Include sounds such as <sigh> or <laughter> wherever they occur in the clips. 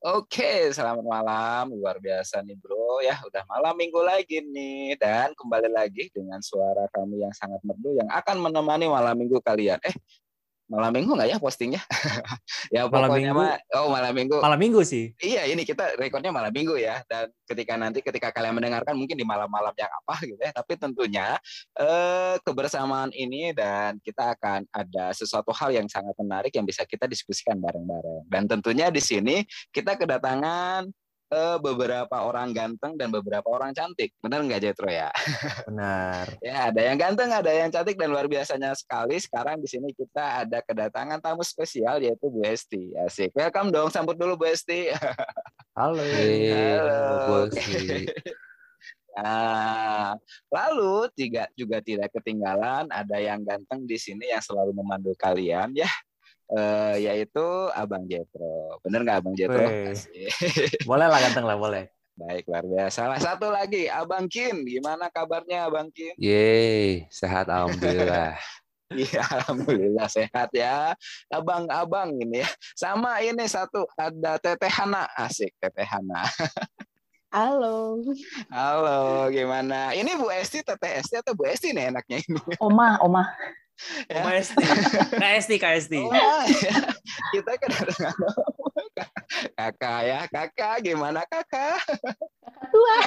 Oke, selamat malam. Luar biasa nih bro. Ya, udah malam minggu lagi nih. Dan kembali lagi dengan suara kami yang sangat merdu yang akan menemani malam minggu kalian. Eh, malam minggu nggak ya postingnya? <laughs> ya malam minggu. Mah, oh malam minggu. Malam minggu sih. Iya ini kita rekodnya malam minggu ya. Dan ketika nanti ketika kalian mendengarkan mungkin di malam-malam yang apa gitu ya. Tapi tentunya eh, kebersamaan ini dan kita akan ada sesuatu hal yang sangat menarik yang bisa kita diskusikan bareng-bareng. Dan tentunya di sini kita kedatangan uh, beberapa orang ganteng dan beberapa orang cantik. Benar nggak Jetro ya? Benar. <laughs> ya, ada yang ganteng, ada yang cantik dan luar biasanya sekali. Sekarang di sini kita ada kedatangan tamu spesial yaitu Bu Esti. Asik. Welcome dong, sambut dulu Bu Esti. <laughs> Halo. Halo. Bu Esti. Nah, <laughs> lalu tiga juga tidak ketinggalan ada yang ganteng di sini yang selalu memandu kalian ya uh, yaitu Abang Jetro. Bener nggak Abang Jetro? <laughs> boleh lah ganteng lah, boleh. Baik, luar biasa. Salah satu lagi, Abang Kin. Gimana kabarnya Abang Kin? Yeay, sehat Alhamdulillah. <laughs> Iya, alhamdulillah sehat ya. Abang-abang ini ya. Sama ini satu ada Teteh Hana. Asik Teteh Hana. <laughs> Halo. Halo, gimana? Ini Bu Esti, Teteh Esti atau Bu Esti nih enaknya ini? Oma, Oma. Ya. KST. KST, KST. Oh, ya. Kita kan kakak ya, kakak gimana kakak? Kakak tua.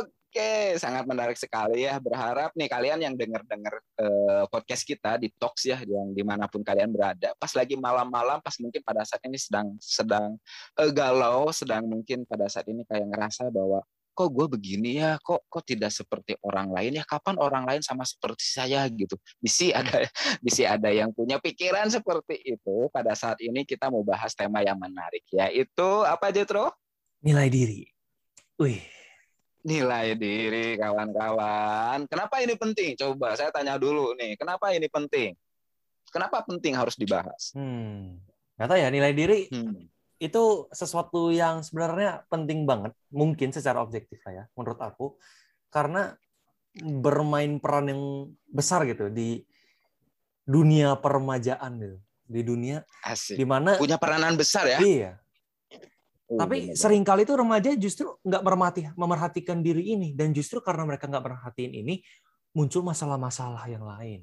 Oke, sangat menarik sekali ya. Berharap nih kalian yang dengar-dengar uh, podcast kita di Talks ya, yang di mana pun kalian berada, pas lagi malam-malam, pas mungkin pada saat ini sedang sedang uh, galau, sedang mungkin pada saat ini kayak ngerasa bahwa kok gue begini ya? Kok kok tidak seperti orang lain ya? Kapan orang lain sama seperti saya gitu? Bisa ada <laughs> bisa ada yang punya pikiran seperti itu. Pada saat ini kita mau bahas tema yang menarik ya itu apa Jetro? Nilai diri. Wih. Nilai diri kawan-kawan. Kenapa ini penting? Coba saya tanya dulu nih kenapa ini penting? Kenapa penting harus dibahas? Hmm. Tahu ya nilai diri hmm itu sesuatu yang sebenarnya penting banget mungkin secara objektif lah ya menurut aku. Karena bermain peran yang besar gitu di dunia peremajaan gitu. Di dunia di mana punya peranan besar ya? Iya. Oh, tapi sering kali itu remaja justru nggak mermati memerhatikan diri ini. Dan justru karena mereka nggak merhatiin ini muncul masalah-masalah yang lain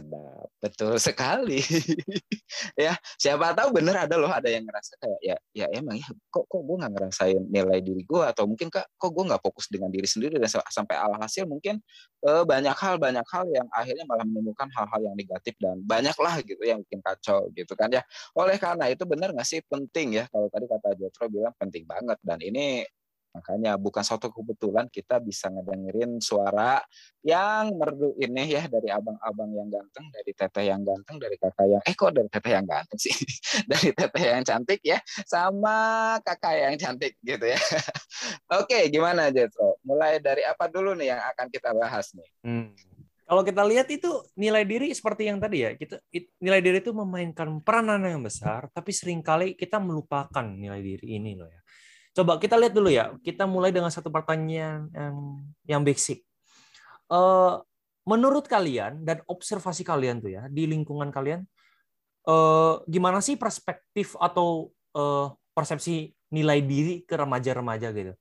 sedap. Betul sekali. <laughs> Ya siapa tahu bener ada loh ada yang ngerasa kayak ya ya emang ya kok kok gue nggak ngerasain nilai diri gue atau mungkin kak kok gue nggak fokus dengan diri sendiri dan sampai alhasil mungkin eh, banyak hal banyak hal yang akhirnya malah menemukan hal-hal yang negatif dan banyak lah gitu yang bikin kacau gitu kan ya. Oleh karena itu benar nggak sih penting ya? Kalau tadi kata Jotro bilang penting banget dan ini Makanya bukan suatu kebetulan kita bisa ngedengerin suara yang merdu ini ya dari abang-abang yang ganteng, dari teteh yang ganteng, dari kakak yang eh kok dari teteh yang ganteng sih, <laughs> dari teteh yang cantik ya, sama kakak yang cantik gitu ya. <laughs> Oke, gimana Jetro? Mulai dari apa dulu nih yang akan kita bahas nih? Hmm. Kalau kita lihat itu nilai diri seperti yang tadi ya, kita nilai diri itu memainkan peranan yang besar, tapi sering kali kita melupakan nilai diri ini loh ya Coba kita lihat dulu ya. Kita mulai dengan satu pertanyaan yang yang basic. Uh, menurut kalian dan observasi kalian tuh ya di lingkungan kalian, uh, gimana sih perspektif atau uh, persepsi nilai diri ke remaja-remaja gitu?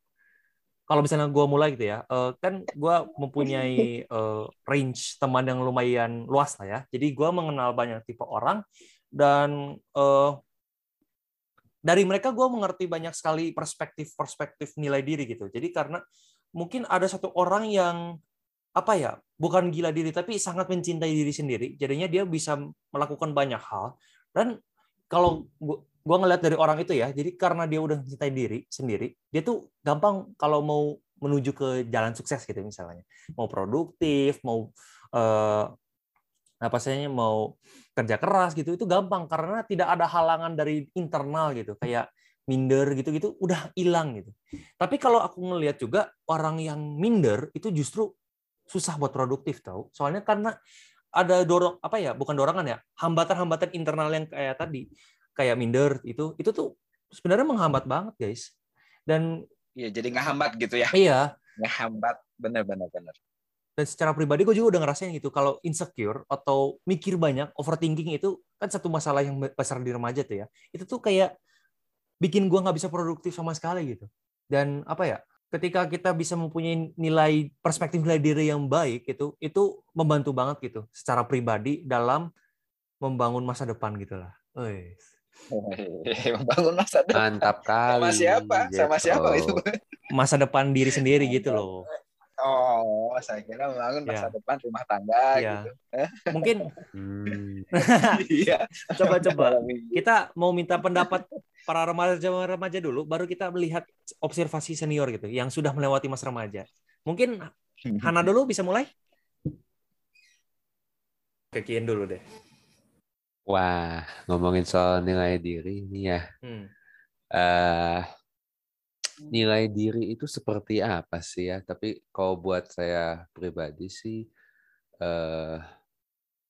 Kalau misalnya gue mulai gitu ya, uh, kan gue mempunyai uh, range teman yang lumayan luas lah ya. Jadi gue mengenal banyak tipe orang dan uh, dari mereka gue mengerti banyak sekali perspektif-perspektif nilai diri gitu. Jadi karena mungkin ada satu orang yang apa ya bukan gila diri tapi sangat mencintai diri sendiri. Jadinya dia bisa melakukan banyak hal dan kalau gue ngeliat dari orang itu ya, jadi karena dia udah mencintai diri sendiri, dia tuh gampang kalau mau menuju ke jalan sukses gitu misalnya, mau produktif, mau uh, apa sih mau kerja keras gitu itu gampang karena tidak ada halangan dari internal gitu kayak minder gitu-gitu udah hilang gitu. Tapi kalau aku ngelihat juga orang yang minder itu justru susah buat produktif tau. Soalnya karena ada dorong apa ya, bukan dorongan ya, hambatan-hambatan internal yang kayak tadi, kayak minder itu itu tuh sebenarnya menghambat banget, guys. Dan ya jadi ngehambat gitu ya. Iya. Ngehambat bener-bener bener. Dan secara pribadi gue juga udah ngerasain gitu kalau insecure atau mikir banyak overthinking itu kan satu masalah yang besar di remaja tuh ya itu tuh kayak bikin gue nggak bisa produktif sama sekali gitu dan apa ya ketika kita bisa mempunyai nilai perspektif nilai diri yang baik itu itu membantu banget gitu secara pribadi dalam membangun masa depan gitulah. Membangun masa depan Mantap kali. sama siapa sama siapa itu Masa depan diri sendiri gitu loh. Oh saya kira membangun masa Ya. depan rumah tangga Ya. gitu Mungkin <laughs> Hmm. iya coba-coba kita mau minta pendapat para remaja-remaja dulu baru kita melihat observasi senior gitu yang sudah melewati masa remaja. Mungkin Hana dulu bisa mulai? Oke, Kian dulu deh. Wah, ngomongin soal nilai diri ini ya. Hmm. eh nilai diri itu seperti apa sih ya? Tapi kalau buat saya pribadi sih eh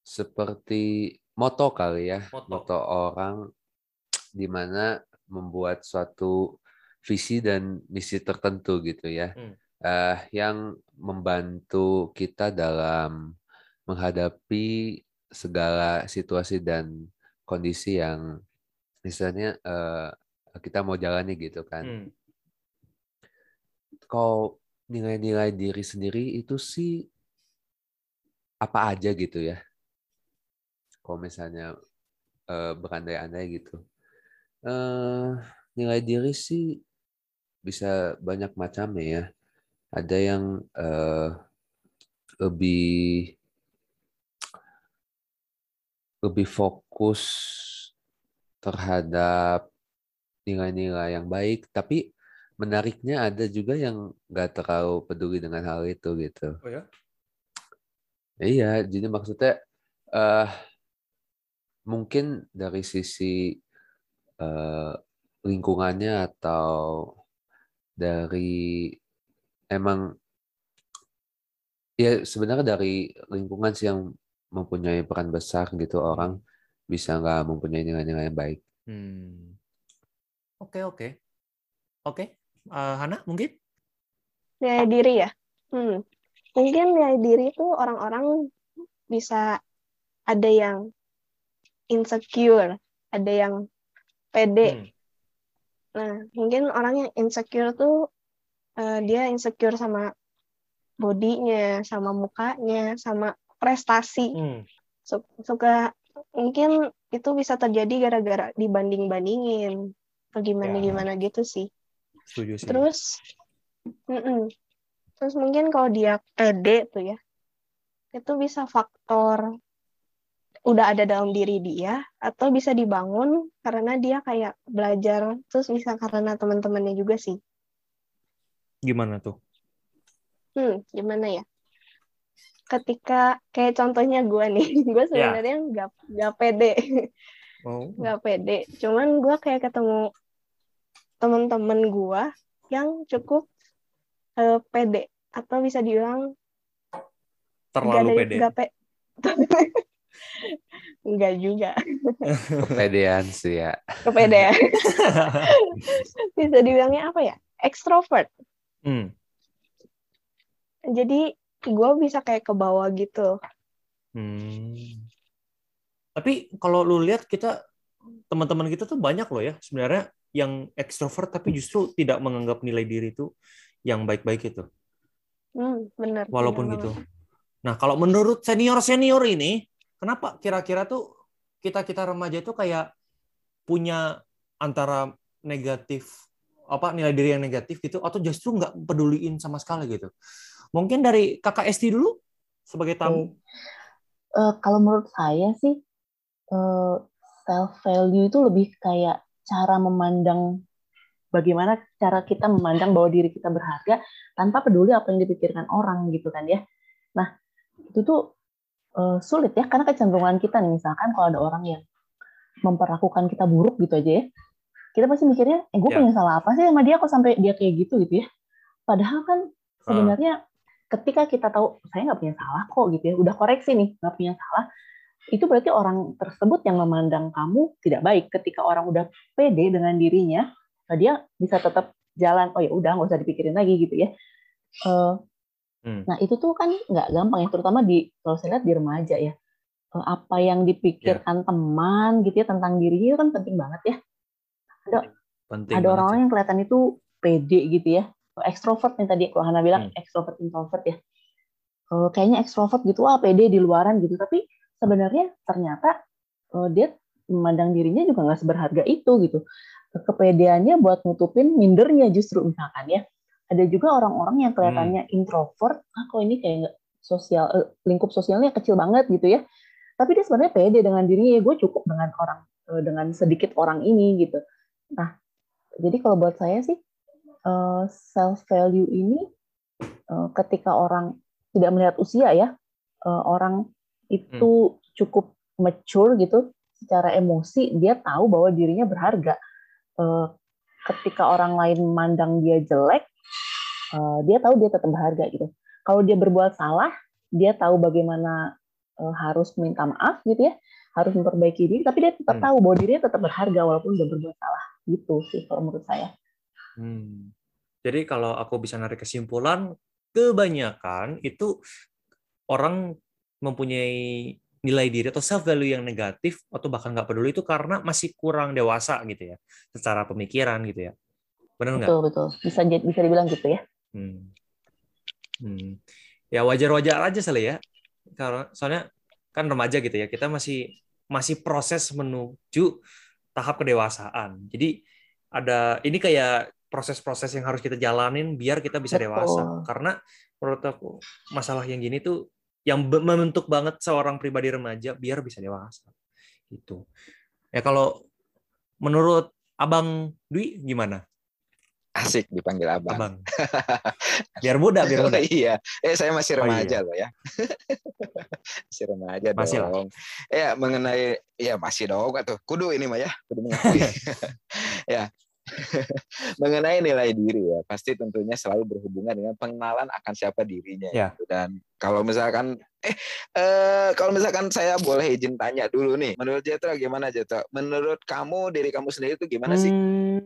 seperti moto kali ya, Moto. moto orang di mana membuat suatu visi dan misi tertentu gitu ya. Hmm. Eh yang membantu kita dalam menghadapi segala situasi dan kondisi yang misalnya eh, kita mau jalani gitu kan. Hmm. Kalau nilai-nilai diri sendiri itu sih apa aja gitu ya. Kalau misalnya eh, berandai-andai gitu. Eh, nilai diri sih bisa banyak macamnya ya. Ada yang eh, lebih lebih fokus terhadap nilai-nilai yang baik, tapi menariknya ada juga yang nggak terlalu peduli dengan hal itu gitu. Oh ya? Iya, jadi maksudnya eh mungkin dari sisi eh, lingkungannya atau dari emang ya sebenarnya dari lingkungan sih yang mempunyai peran besar gitu orang bisa nggak mempunyai nilai-nilai yang baik. Hmm. Oke, oke. Oke. Eh, Hana mungkin? Nilai diri ya. Hmm. Mungkin nilai diri itu orang-orang bisa ada yang insecure, ada yang pede. Hmm. Nah, mungkin orang yang insecure tuh eh, dia insecure sama bodinya, sama mukanya, sama prestasi. Hmm. Su- Suka mungkin itu bisa terjadi gara-gara dibanding-bandingin atau gimana-gimana gitu sih. Setuju sih. Terus, mm-mm. terus mungkin kalau dia pede tuh ya, itu bisa faktor udah ada dalam diri dia, atau bisa dibangun karena dia kayak belajar, terus bisa karena teman-temannya juga sih. Gimana tuh? Hmm, gimana ya? Ketika kayak contohnya gue nih, <laughs> gue sebenarnya nggak nggak pede, Oh. nggak pede. Cuman gue kayak ketemu teman-teman gue yang cukup eh, pede atau bisa dibilang nggak Terlalu ada- pede. nggak pe- <laughs> Nggak juga Kepedean sih ya. kepedean. <laughs> bisa dibilangnya apa ya? Extrovert. Hmm. Jadi gue bisa kayak ke bawah gitu. Hmm. Tapi kalau lu lihat kita teman-teman kita tuh banyak loh ya sebenarnya yang ekstrovert tapi justru tidak menganggap nilai diri itu yang baik-baik itu. Hmm, bener. Walaupun bener gitu. banget. Nah, kalau menurut senior-senior ini, kenapa kira-kira tuh kita-kita remaja itu kayak punya antara negatif apa nilai diri yang negatif gitu atau justru nggak peduliin sama sekali gitu. Mungkin dari kakak Esti dulu sebagai tamu. Eh, kalau menurut saya sih self value itu lebih kayak cara memandang bagaimana cara kita memandang bahwa diri kita berharga tanpa peduli apa yang dipikirkan orang gitu kan ya. Nah itu tuh eh, sulit ya karena kecenderungan kita nih misalkan kalau ada orang yang memperlakukan kita buruk gitu aja ya, kita pasti mikirnya, eh gue Ya. punya salah apa sih sama dia kok sampai dia kayak gitu gitu ya. Padahal kan Ah. sebenarnya ketika kita tahu saya nggak punya salah kok gitu ya, udah koreksi nih nggak punya salah, itu berarti orang tersebut yang memandang kamu tidak baik. Ketika orang udah pede dengan dirinya, nah dia bisa tetap jalan. Oh ya udah nggak usah dipikirin lagi gitu ya. Eh, Hmm. Nah itu tuh kan nggak gampang ya, terutama di kalau saya lihat di remaja ya. Eh, Apa yang dipikirkan teman gitu ya tentang dirinya itu kan penting banget ya. Penting Ada orang-orang yang kelihatan itu pede gitu ya, ekstrovert nih tadi kalau Hana bilang Hmm. ekstrovert introvert ya. Eh, kayaknya ekstrovert gitu, ah pede di luaran gitu. Tapi sebenarnya ternyata eh, dia memandang dirinya juga nggak seberharga itu gitu. Kepedeannya buat nutupin mindernya justru misalkan ya. Ada juga orang-orang yang kelihatannya introvert, ah kok ini kayak nggak sosial eh, lingkup sosialnya kecil banget gitu ya. Tapi dia sebenarnya pede dengan dirinya, gue cukup dengan orang eh, dengan sedikit orang ini gitu. Nah, jadi kalau buat saya sih self value ini eh, ketika orang tidak melihat usia ya, eh, orang itu cukup mature gitu secara emosi, dia tahu bahwa dirinya berharga. Eh, Ketika orang lain memandang dia jelek, eh, dia tahu dia tetap berharga gitu. Kalau dia berbuat salah, dia tahu bagaimana eh, harus minta maaf gitu ya, harus memperbaiki diri, tapi dia tetap Hmm. tahu bahwa dirinya tetap berharga walaupun dia berbuat salah. Gitu sih kalau menurut saya. Hmm. Jadi kalau aku bisa narik kesimpulan, kebanyakan itu orang mempunyai nilai diri atau self value yang negatif atau bahkan nggak peduli itu karena masih kurang dewasa gitu ya, secara pemikiran gitu ya. Benar nggak? Betul betul. Bisa bisa dibilang gitu ya. Hmm. Hmm. Ya wajar-wajar aja sih ya. Karena soalnya kan remaja gitu ya. Kita masih masih proses menuju tahap kedewasaan. Jadi ada ini kayak proses-proses yang harus kita jalanin biar kita bisa Betul. dewasa. Karena menurut aku masalah yang gini tuh yang be- membentuk banget seorang pribadi remaja biar bisa dewasa. Gitu. Ya kalau menurut Abang Dwi gimana? Asik dipanggil abang. Abang. Biar muda, biar muda. iya. Eh saya masih Oh, remaja iya. loh ya. <laughs> masih remaja Masih lah. dong. Ya mengenai ya masih dong atau kudu ini mah ya, kudu mengakui. <laughs> ya. <laughs> mengenai nilai diri ya, pasti tentunya selalu berhubungan dengan pengenalan akan siapa dirinya. Ya. gitu. Dan kalau misalkan eh <laughs> eh kalau misalkan saya boleh izin tanya dulu nih, menurut Jetro gimana Jetro? Menurut kamu diri kamu sendiri itu gimana sih? Hmm,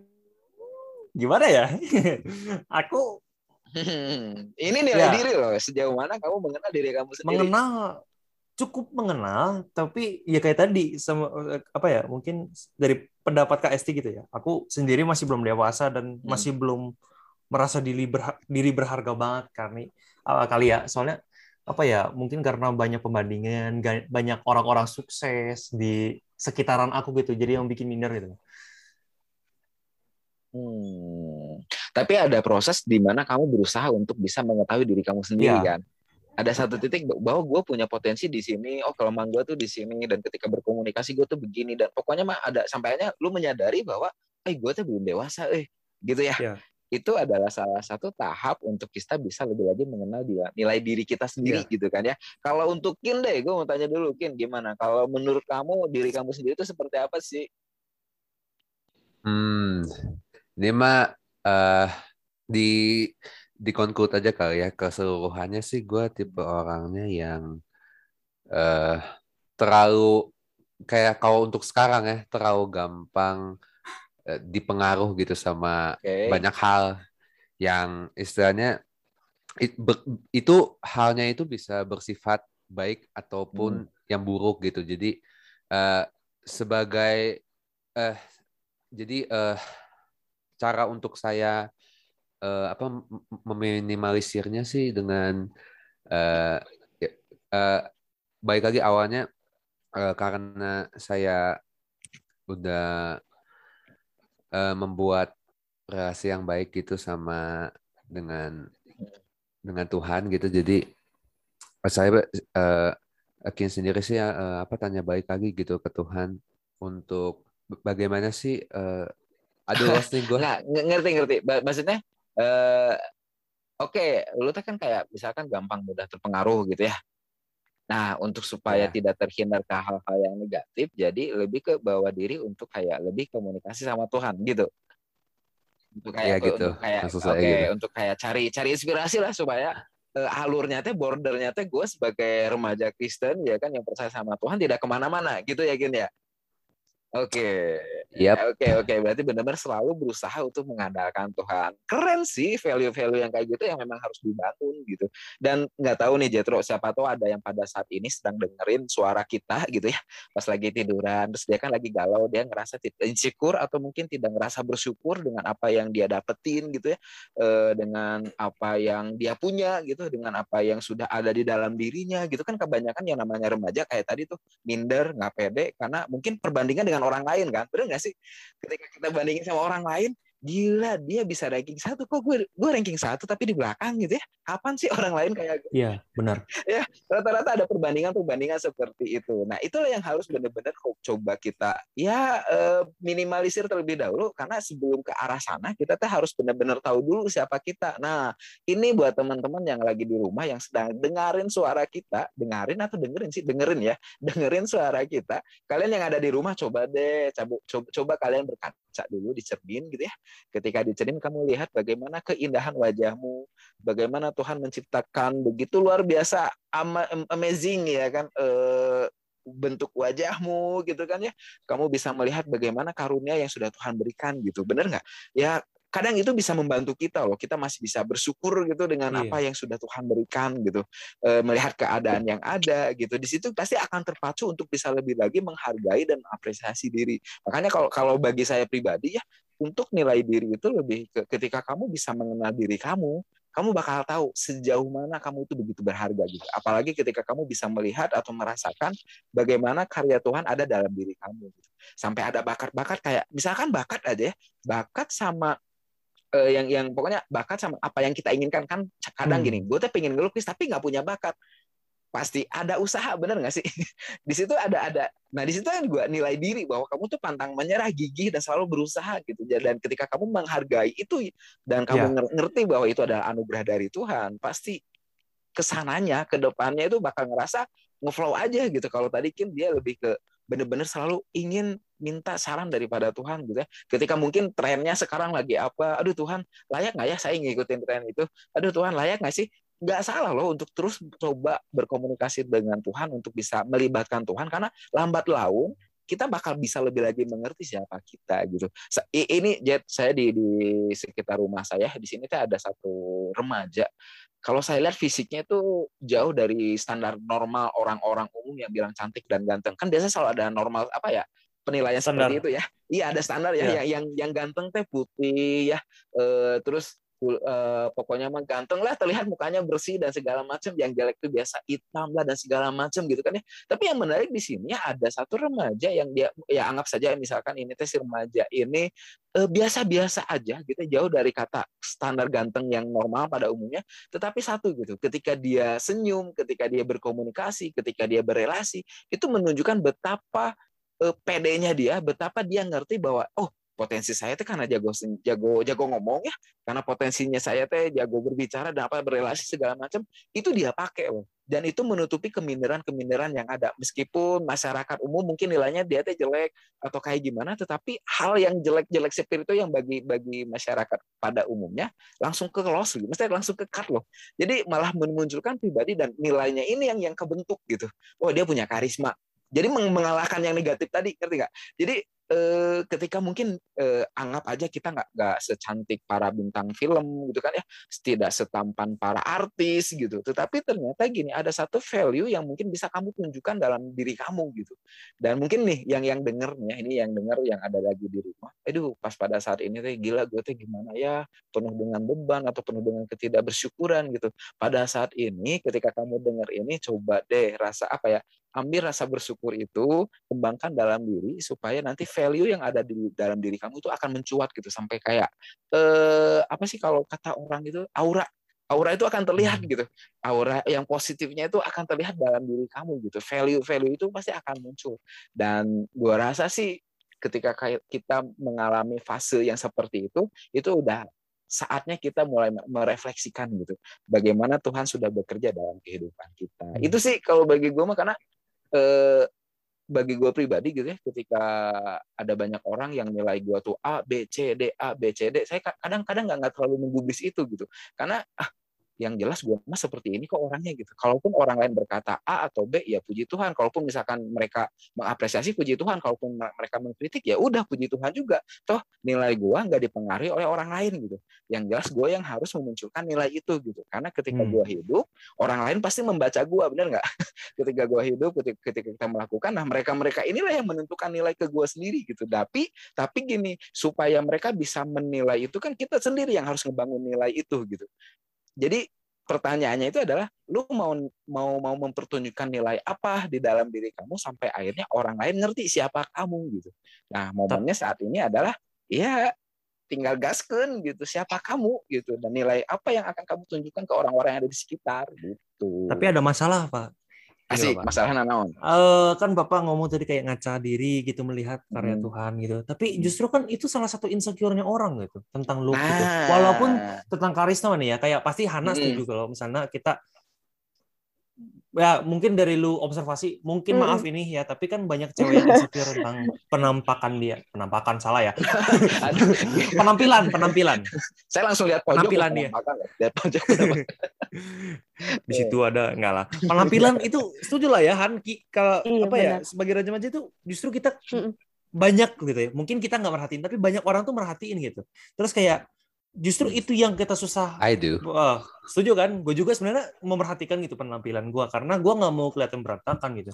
gimana ya? <laughs> Aku Hmm, <laughs> ini nilai Ya. diri loh. Sejauh mana kamu mengenal diri kamu sendiri? mengenal cukup mengenal, tapi ya kayak tadi sama apa ya? Mungkin dari pendapat Esti gitu ya. Aku sendiri masih belum dewasa dan masih belum merasa diri berha- diri berharga banget karena uh, kali ya. Soalnya apa ya? Mungkin karena banyak pembandingan, ga- banyak orang-orang sukses di sekitaran aku gitu. Jadi yang bikin minder gitu. Hmm. Tapi ada proses di mana kamu berusaha untuk bisa mengetahui diri kamu sendiri Iya. kan. Ada satu titik bahwa gue punya potensi di sini, oh kelemahan gue tuh di sini, dan ketika berkomunikasi gue tuh begini, dan pokoknya mah ada sampainya lu menyadari bahwa, eh gue tuh belum dewasa, eh gitu ya. Iya. Itu adalah salah satu tahap untuk kita bisa lebih lagi mengenal dia- nilai diri kita sendiri Iya. gitu kan ya. Kalau untuk Kin deh, gue mau tanya dulu Kin, gimana? Kalau menurut kamu diri kamu sendiri itu seperti apa sih? Hmm, ini mah eh di di conclude aja kali ya keseluruhannya sih gue tipe orangnya yang eh terlalu kayak kalau untuk sekarang ya terlalu gampang dipengaruh gitu sama Oke. banyak hal yang istilahnya it- ber- itu halnya itu bisa bersifat baik ataupun yang buruk gitu. Jadi eh, sebagai eh jadi eh cara untuk saya eh, apa mem- meminimalisirnya sih dengan eh ya, eh, baik lagi awalnya eh, karena saya udah eh, membuat relasi yang baik gitu sama dengan dengan Tuhan gitu jadi saya eh Akin sendiri sih eh, apa tanya baik lagi gitu ke Tuhan untuk bagaimana sih aduh lost nih gue <laughs> Nah, ng- ngerti ngerti. Maksudnya eh oke, lu tuh kan kayak misalkan gampang mudah terpengaruh gitu ya. Nah, untuk supaya Ya. tidak terhindar ke hal-hal yang negatif, jadi lebih ke bawa diri untuk kayak lebih komunikasi sama Tuhan gitu. Untuk Iya kayak gitu, untuk kayak oke, saya gitu. untuk kayak cari cari inspirasi lah supaya eh, alurnya teh bordernya teh gue sebagai remaja Kristen ya kan yang percaya sama Tuhan tidak ke mana-mana gitu ya Gin ya. Oke. Yap. Oke oke berarti benar-benar selalu berusaha untuk mengandalkan Tuhan. Keren sih value-value yang kayak gitu yang memang harus dibangun gitu. Dan nggak tahu nih Jetro siapa tahu ada yang pada saat ini sedang dengerin suara kita gitu ya pas lagi tiduran terus dia kan lagi galau dia ngerasa tidak insecure atau mungkin tidak ngerasa bersyukur dengan apa yang dia dapetin gitu ya eh, dengan apa yang dia punya gitu dengan apa yang sudah ada di dalam dirinya gitu kan kebanyakan yang namanya remaja kayak tadi tuh minder nggak pede karena mungkin perbandingan dengan orang lain kan. Benar nggak sih? Ketika kita bandingin sama orang lain gila dia bisa ranking satu kok gue gue ranking satu tapi di belakang gitu ya kapan sih orang lain kayak gue Iya, benar. <laughs> ya rata-rata ada perbandingan-perbandingan seperti itu. Nah itulah yang harus benar-benar co- coba kita ya eh, minimalisir terlebih dahulu karena sebelum ke arah sana kita tuh harus benar-benar tahu dulu siapa kita. Nah ini buat teman-teman yang lagi di rumah yang sedang dengerin suara kita, dengerin atau dengerin sih dengerin ya, <laughs> dengerin suara kita. Kalian yang ada di rumah coba deh, coba coba, coba kalian berkaca dulu di cermin gitu ya. Ketika di cermin kamu lihat bagaimana keindahan wajahmu, bagaimana Tuhan menciptakan begitu luar biasa ama- amazing ya kan? Eh, bentuk wajahmu gitu kan ya. Kamu bisa melihat bagaimana karunia yang sudah Tuhan berikan gitu. Bener nggak? Ya kadang itu bisa membantu kita loh kita masih bisa bersyukur gitu dengan Iya. apa yang sudah Tuhan berikan gitu Eh, melihat keadaan yang ada gitu di situ pasti akan terpacu untuk bisa lebih lagi menghargai dan apresiasi diri makanya kalau kalau bagi saya pribadi ya untuk nilai diri itu lebih ke ketika kamu bisa mengenal diri kamu kamu bakal tahu sejauh mana kamu itu begitu berharga gitu. Apalagi ketika kamu bisa melihat atau merasakan bagaimana karya Tuhan ada dalam diri kamu gitu. Sampai ada bakat-bakat kayak misalkan bakat aja ya, bakat sama eh, yang yang pokoknya bakat sama apa yang kita inginkan kan kadang Hmm. gini, gue tuh pengen ngelukis tapi nggak punya bakat. Pasti ada usaha bener nggak sih? <laughs> di situ ada ada. Nah di situ kan gue nilai diri bahwa kamu tuh pantang menyerah, gigih dan selalu berusaha gitu. Dan ketika kamu menghargai itu dan kamu Ya. nger- ngerti bahwa itu adalah anugerah dari Tuhan, pasti ke sananya, ke depannya itu bakal ngerasa ngeflow aja gitu. Kalau tadi Kim dia lebih ke bener-bener selalu ingin minta saran daripada Tuhan gitu ya. Ketika mungkin trennya sekarang lagi apa, aduh Tuhan layak nggak ya saya ngikutin tren itu? Aduh Tuhan layak nggak sih? Nggak salah loh untuk terus coba berkomunikasi dengan Tuhan untuk bisa melibatkan Tuhan karena lambat laun kita bakal bisa lebih lagi mengerti siapa kita gitu. Ini Jet saya di di sekitar rumah saya di sini tuh ada satu remaja. Kalau saya lihat fisiknya itu jauh dari standar normal orang-orang umum yang bilang cantik dan ganteng. Kan biasa selalu ada normal apa ya penilaian Standar. seperti itu ya. Iya ada standar ya Iya. yang yang yang ganteng teh putih ya. Eh, terus eh, pokoknya mah ganteng lah terlihat mukanya bersih dan segala macam yang jelek itu biasa hitam lah dan segala macam gitu kan ya. Tapi yang menarik di sini ada satu remaja yang dia ya anggap saja misalkan ini teh si remaja ini eh, biasa-biasa aja gitu jauh dari kata standar ganteng yang normal pada umumnya tetapi satu gitu ketika dia senyum ketika dia berkomunikasi ketika dia berelasi itu menunjukkan betapa eh, pedenya dia betapa dia ngerti bahwa oh potensi saya teh karena jago jago jago ngomong ya karena potensinya saya teh jago berbicara dan apa berelasi segala macam itu dia pakai loh dan itu menutupi keminderan-keminderan yang ada. Meskipun masyarakat umum mungkin nilainya dia teh jelek atau kayak gimana tetapi hal yang jelek-jelek seperti itu yang bagi bagi masyarakat pada umumnya langsung ke gitu mesti langsung ke cut loh. Jadi malah memunculkan pribadi dan nilainya ini yang yang kebentuk gitu. Oh dia punya karisma. Jadi meng- mengalahkan yang negatif tadi ngerti nggak? Jadi eh, ketika mungkin eh, anggap aja kita nggak nggak secantik para bintang film gitu kan ya tidak setampan para artis gitu. Tetapi ternyata gini ada satu value yang mungkin bisa kamu tunjukkan dalam diri kamu gitu. Dan mungkin nih yang yang denger nih ya, ini yang denger yang ada lagi di rumah aduh pas pada saat ini teh gila gue teh gimana ya? Penuh dengan beban atau penuh dengan ketidakbersyukuran gitu. Pada saat ini ketika kamu dengar ini coba deh rasa apa ya ambil rasa bersyukur itu kembangkan dalam diri supaya nanti value yang ada di dalam diri kamu itu akan mencuat gitu. Sampai kayak eh apa sih kalau kata orang itu aura. Aura itu akan terlihat gitu. Aura yang positifnya itu akan terlihat dalam diri kamu gitu. Value value itu pasti akan muncul. Dan gua rasa sih ketika kita mengalami fase yang seperti itu itu udah saatnya kita mulai merefleksikan gitu. Bagaimana Tuhan sudah bekerja dalam kehidupan kita. Hmm. itu sih kalau bagi gue mah karena eh, bagi gue pribadi gitu ya ketika ada banyak orang yang nilai gue tuh A B C D A B C D saya ka- kadang-kadang nggak nggak terlalu menggubris itu gitu. Karena ah yang jelas gue mah seperti ini kok orangnya gitu. Kalaupun orang lain berkata A atau B, ya puji Tuhan. Kalaupun misalkan mereka mengapresiasi, puji Tuhan. Kalaupun mereka mengkritik, ya udah puji Tuhan juga. Toh nilai gue nggak dipengaruhi oleh orang lain gitu. Yang jelas gue yang harus memunculkan nilai itu gitu. Karena ketika hmm. gue hidup, orang lain pasti membaca gue, benar nggak? <laughs> ketika gue hidup, ketika, ketika kita melakukan, nah mereka-mereka inilah yang menentukan nilai ke gue sendiri gitu. Tapi tapi gini, supaya mereka bisa menilai itu kan kita sendiri yang harus ngebangun nilai itu gitu. Jadi pertanyaannya itu adalah lu mau mau mau mempertunjukkan nilai apa di dalam diri kamu sampai akhirnya orang lain ngerti siapa kamu gitu. Nah, momennya saat ini adalah ya tinggal gasken gitu siapa kamu gitu dan nilai apa yang akan kamu tunjukkan ke orang-orang yang ada di sekitar gitu. Tapi ada masalah, Pak. Asik, masalah nanaon. Uh, kan Bapak ngomong tadi kayak ngaca diri gitu melihat karya hmm. Tuhan gitu. Tapi hmm. justru kan itu salah satu insecure-nya orang gitu tentang look gitu. nah. gitu. Walaupun tentang karisma nih ya, kayak pasti Hana hmm. setuju kalau misalnya kita ya mungkin dari lu observasi mungkin hmm. maaf ini ya tapi kan banyak cewek yang insecure tentang penampakan dia. Penampakan salah ya. <laughs> Penampilan penampilan. Saya langsung lihat penampilan dia. lihat pojok di situ ada enggak lah. Penampilan itu setuju lah ya Han. Kalau iya, apa ya sebagai raja-raja itu justru kita banyak gitu ya. Mungkin kita nggak merhatiin tapi banyak orang tuh merhatiin gitu. Terus kayak justru itu yang kita susah. I do. Wah, setuju kan? Gue juga sebenarnya memperhatikan gitu penampilan gue karena gue nggak mau kelihatan berantakan gitu.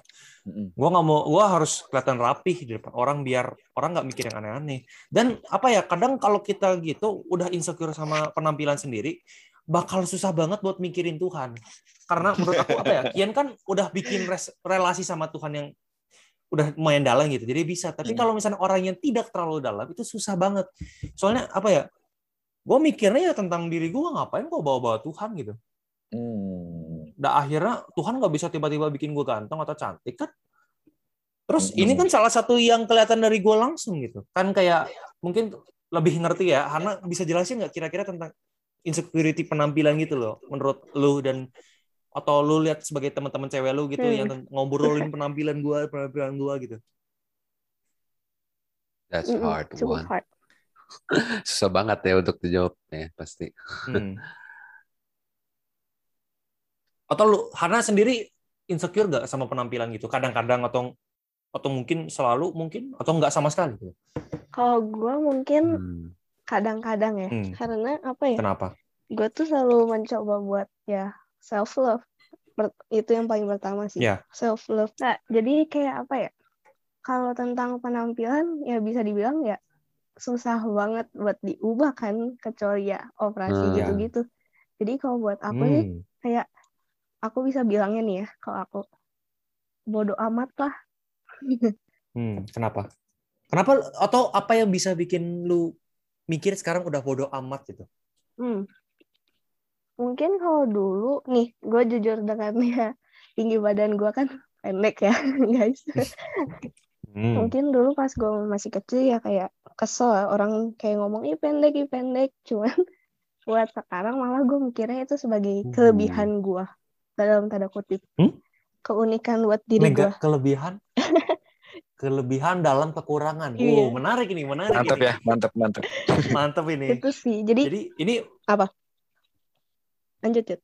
Gue nggak mau, gue harus kelihatan rapih di depan orang biar orang nggak mikir yang aneh-aneh. Dan apa ya? Kadang kalau kita gitu udah insecure sama penampilan sendiri, bakal susah banget buat mikirin Tuhan. Karena menurut aku apa ya? <laughs> Kian kan udah bikin relasi sama Tuhan yang udah lumayan dalam gitu. Jadi bisa. Tapi kalau misalnya orang yang tidak terlalu dalam itu susah banget. Soalnya apa ya? Gue mikirnya ya tentang diri gue ngapain gue bawa-bawa Tuhan gitu. Hmm. Dan akhirnya Tuhan nggak bisa tiba-tiba bikin gue ganteng atau cantik kan? Terus hmm. ini kan salah satu yang kelihatan dari gue langsung gitu. Kan kayak mungkin lebih ngerti ya, karena bisa jelasin nggak kira-kira tentang insecurity penampilan gitu loh, menurut lu dan atau lu lihat sebagai teman-teman cewek lu gitu hmm. yang ngobrolin penampilan gue, penampilan gue gitu. That's hard one. Hard. <laughs> Susah banget ya untuk dijawab ya pasti. Hmm. Atau lu Hana sendiri insecure gak sama penampilan gitu? Kadang-kadang atau atau mungkin selalu mungkin atau nggak sama sekali? Gitu? Kalau gue mungkin hmm. kadang-kadang ya, hmm. karena apa ya? Kenapa? Gue tuh selalu mencoba buat ya self love. Itu yang paling pertama sih. Yeah. Self love. Nah, jadi kayak apa ya? Kalau tentang penampilan ya bisa dibilang ya susah banget buat diubah kan kecuali ya operasi hmm. gitu-gitu. Jadi kalau buat aku hmm. nih kayak aku bisa bilangnya nih ya kalau aku bodoh amat lah. hmm, kenapa? Kenapa atau apa yang bisa bikin lu mikir sekarang udah bodoh amat gitu? Hmm. Mungkin kalau dulu nih, gue jujur dengan ya tinggi badan gue kan pendek ya <laughs> guys. Hmm. Mungkin dulu pas gue masih kecil ya kayak kesel orang kayak ngomong ih pendek ih pendek <laughs> cuman buat sekarang malah gue mikirnya itu sebagai hmm. kelebihan gue dalam tanda kutip hmm? keunikan buat diri gue kelebihan <laughs> kelebihan dalam kekurangan. Iya. Wow, menarik ini, menarik. Mantap ini. ya, mantap, mantap. <laughs> mantap ini. Itu sih. Jadi, Jadi ini apa? Lanjut, lanjut.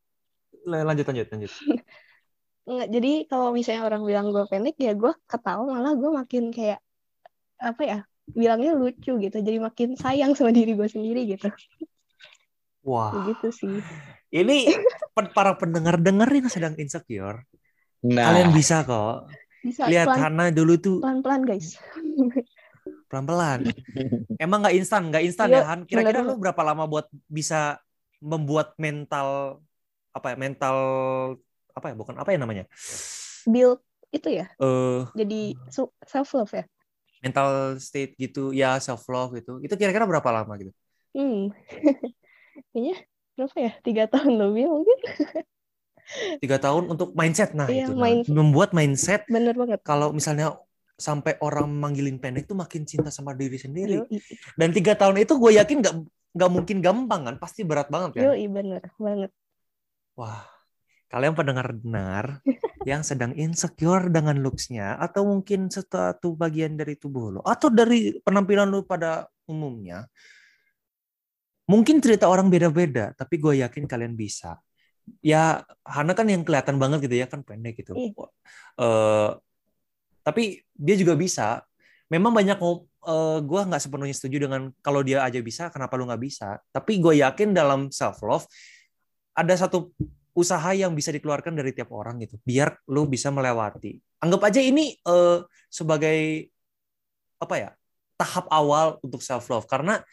Lanjut, lanjut, lanjut. Enggak, jadi kalau misalnya orang bilang gue pendek ya gue ketawa malah gue makin kayak apa ya bilangnya lucu gitu jadi makin sayang sama diri gue sendiri gitu. Wah. Gitu sih. Ini para pendengar dengerin sedang insecure. Nah. kalian bisa kok. Bisa, lihat pelan, Hana dulu tuh. pelan pelan guys. Pelan pelan <laughs> emang nggak instan? Nggak instan ya Han? Kira-kira lu berapa lama buat bisa membuat mental apa ya mental apa ya bukan apa ya namanya? Build itu ya? Uh, jadi self love ya mental state gitu ya self love gitu. Itu kira-kira berapa lama gitu? Hmm. <laughs> Kayaknya berapa ya? Tiga tahun lebih mungkin. <laughs> Tiga tahun untuk mindset. Nah iya, itu. Nah. membuat mindset bener banget. kalau misalnya sampai orang manggilin pendek tuh makin cinta sama diri sendiri. Dan tiga tahun itu gue yakin nggak nggak mungkin gampang kan? Pasti berat banget kan? Yo, bener banget. Wah kalian pendengar-dengar <laughs> yang sedang insecure dengan looks-nya atau mungkin satu bagian dari tubuh lo atau dari penampilan lo pada umumnya mungkin cerita orang beda-beda tapi gue yakin kalian bisa ya Hana kan yang kelihatan banget gitu ya kan pendek gitu. Eh, tapi dia juga bisa. Memang banyak uh, gue nggak sepenuhnya setuju dengan kalau dia aja bisa, kenapa lu nggak bisa? Tapi gue yakin dalam self love ada satu usaha yang bisa dikeluarkan dari tiap orang gitu, biar lu bisa melewati. Anggap aja ini uh, sebagai apa ya tahap awal untuk self love karena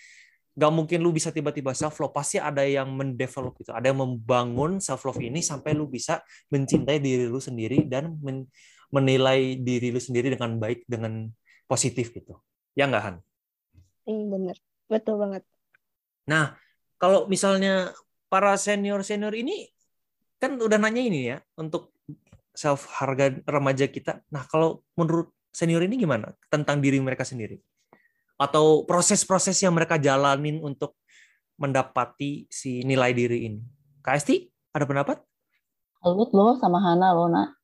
nggak mungkin lu bisa tiba-tiba self love pasti ada yang mendevelop itu ada yang membangun self love ini sampai lu bisa mencintai diri lu sendiri dan men menilai diri lu sendiri dengan baik dengan positif gitu ya nggak Han? Iya bener, betul banget. Nah kalau misalnya para senior senior ini kan udah nanya ini ya untuk self harga remaja kita. Nah kalau menurut senior ini gimana tentang diri mereka sendiri? Atau proses-proses yang mereka jalanin untuk mendapati si nilai diri ini? Esti, ada pendapat? Salut lo sama Hana lo nak.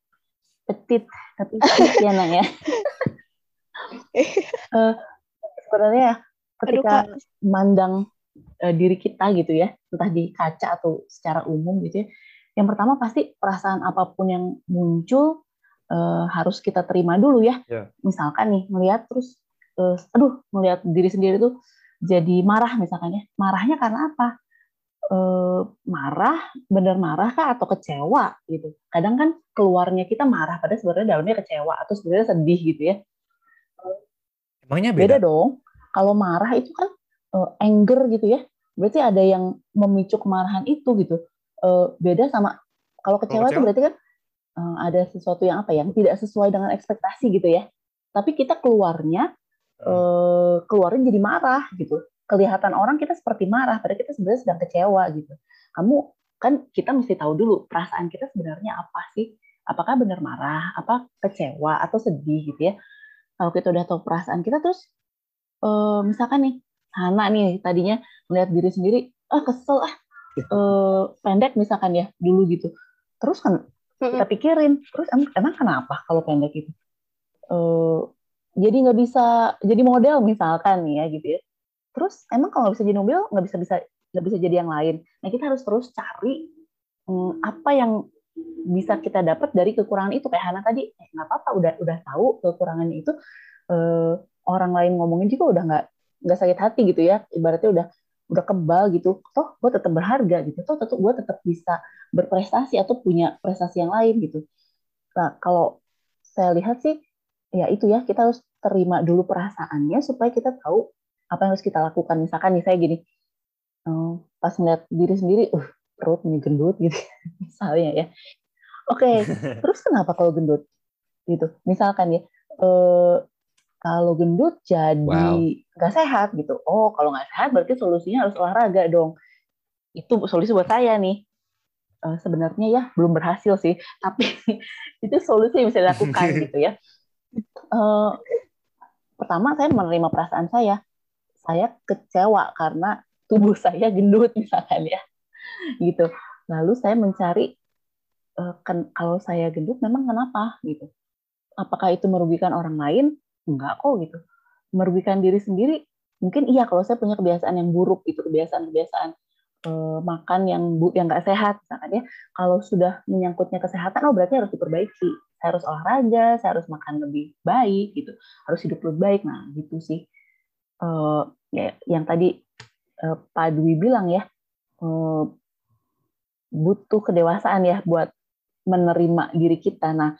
Petit, tapi petit ya nak ya. uh, <laughs> sebenarnya ya, ketika Aduh, mandang uh, diri kita gitu ya, entah di kaca atau secara umum gitu ya, yang pertama pasti perasaan apa pun yang muncul uh, harus kita terima dulu ya. Yeah. Misalkan nih melihat terus uh, aduh melihat diri sendiri tuh jadi marah misalkan ya. Marahnya karena apa? Uh, marah benar marah kah atau kecewa gitu. Kadang kan keluarnya kita marah pada sebenarnya dalamnya kecewa atau sebenarnya sedih gitu ya. Emangnya beda, beda dong. Kalau marah itu kan uh, anger gitu ya. Berarti ada yang memicu kemarahan itu gitu uh, beda sama kalau kecewa, kecewa itu berarti kan uh, ada sesuatu yang apa yang tidak sesuai dengan ekspektasi gitu ya tapi kita keluarnya uh, keluarnya jadi marah gitu. Kelihatan orang kita seperti marah, padahal kita sebenarnya sedang kecewa gitu. Kamu kan kita mesti tahu dulu perasaan kita sebenarnya apa sih? Apakah benar marah, apa kecewa atau sedih gitu ya? Kalau kita udah tahu perasaan kita terus uh, misalkan nih Hana nih tadinya melihat diri sendiri, ah kesel ah uh, pendek misalkan ya dulu gitu. Terus kan kita pikirin, terus emang, emang kenapa kalau pendek itu? Uh, jadi nggak bisa jadi model misalkan ya gitu ya. Terus emang kalau nggak bisa jadi model nggak bisa bisa nggak bisa jadi yang lain. Nah kita harus terus cari hmm, apa yang bisa kita dapat dari kekurangan itu. Kayak Hana tadi eh, nggak apa-apa udah udah tahu kekurangannya itu. Eh, orang lain ngomongin juga udah nggak nggak sakit hati gitu ya. Ibaratnya udah udah kebal gitu toh gue tetap berharga gitu. Toh tetap gue tetap bisa berprestasi atau punya prestasi yang lain gitu. Nah kalau saya lihat sih ya itu ya kita harus terima dulu perasaannya supaya kita tahu apa yang harus kita lakukan. Misalkan nih saya gini um, pas ngeliat diri sendiri uh perut ini gendut <laughs> gitu misalnya ya. Oke okay, <laughs> terus kenapa kalau gendut? Gitu. Misalkan ya uh, kalau gendut jadi nggak wow. sehat gitu. Oh kalau nggak sehat berarti solusinya harus olahraga dong. Itu solusi buat saya nih. Uh, sebenarnya ya belum berhasil sih. Tapi <laughs> itu solusi yang bisa dilakukan <laughs> gitu ya. Uh, pertama saya menerima perasaan saya. Saya kecewa karena tubuh saya gendut <laughs> misalkan ya. Gitu. Lalu saya mencari uh, kan kalau saya gendut memang kenapa gitu? Apakah itu merugikan orang lain enggak kok gitu merugikan diri sendiri mungkin iya kalau saya punya kebiasaan yang buruk itu kebiasaan-kebiasaan uh, makan yang bu yang nggak sehat misalkan ya kalau sudah menyangkutnya kesehatan oh berarti harus diperbaiki saya harus olahraga, saya harus makan lebih baik gitu, harus hidup lebih baik. Nah, gitu sih. Uh, ya, yang tadi uh, Pak Dwi bilang ya, uh, butuh kedewasaan ya buat menerima diri kita. Nah,